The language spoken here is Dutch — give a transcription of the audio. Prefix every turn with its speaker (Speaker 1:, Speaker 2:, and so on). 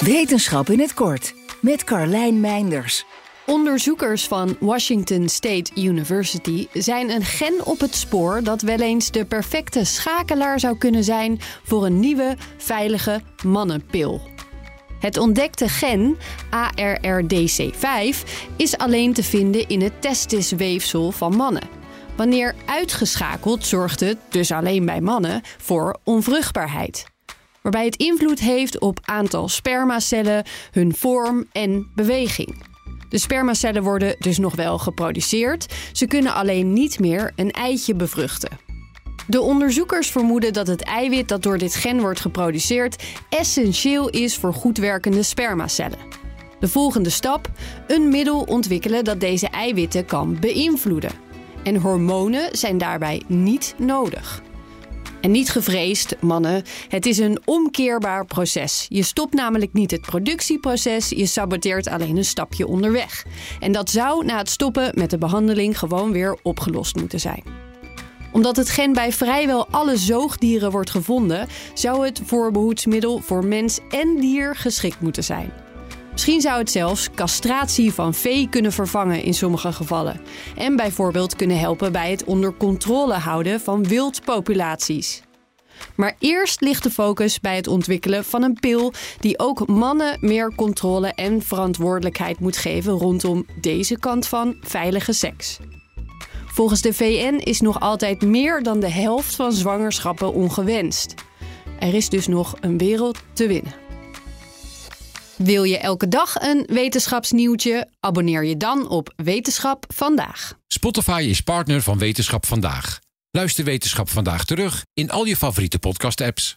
Speaker 1: Wetenschap in het kort met Carlijn Meinders.
Speaker 2: Onderzoekers van Washington State University zijn een gen op het spoor dat wel eens de perfecte schakelaar zou kunnen zijn voor een nieuwe, veilige mannenpil. Het ontdekte gen, ARRDC5, is alleen te vinden in het testisweefsel van mannen. Wanneer uitgeschakeld zorgt het, dus alleen bij mannen, voor onvruchtbaarheid. Waarbij het invloed heeft op aantal spermacellen, hun vorm en beweging. De spermacellen worden dus nog wel geproduceerd, ze kunnen alleen niet meer een eitje bevruchten. De onderzoekers vermoeden dat het eiwit dat door dit gen wordt geproduceerd essentieel is voor goed werkende spermacellen. De volgende stap: een middel ontwikkelen dat deze eiwitten kan beïnvloeden. En hormonen zijn daarbij niet nodig. En niet gevreesd, mannen. Het is een omkeerbaar proces. Je stopt namelijk niet het productieproces, je saboteert alleen een stapje onderweg. En dat zou na het stoppen met de behandeling gewoon weer opgelost moeten zijn omdat het gen bij vrijwel alle zoogdieren wordt gevonden, zou het voorbehoedsmiddel voor mens en dier geschikt moeten zijn. Misschien zou het zelfs castratie van vee kunnen vervangen in sommige gevallen. En bijvoorbeeld kunnen helpen bij het onder controle houden van wildpopulaties. Maar eerst ligt de focus bij het ontwikkelen van een pil die ook mannen meer controle en verantwoordelijkheid moet geven rondom deze kant van veilige seks. Volgens de VN is nog altijd meer dan de helft van zwangerschappen ongewenst. Er is dus nog een wereld te winnen. Wil je elke dag een wetenschapsnieuwtje? Abonneer je dan op Wetenschap vandaag.
Speaker 3: Spotify is partner van Wetenschap vandaag. Luister Wetenschap vandaag terug in al je favoriete podcast-apps.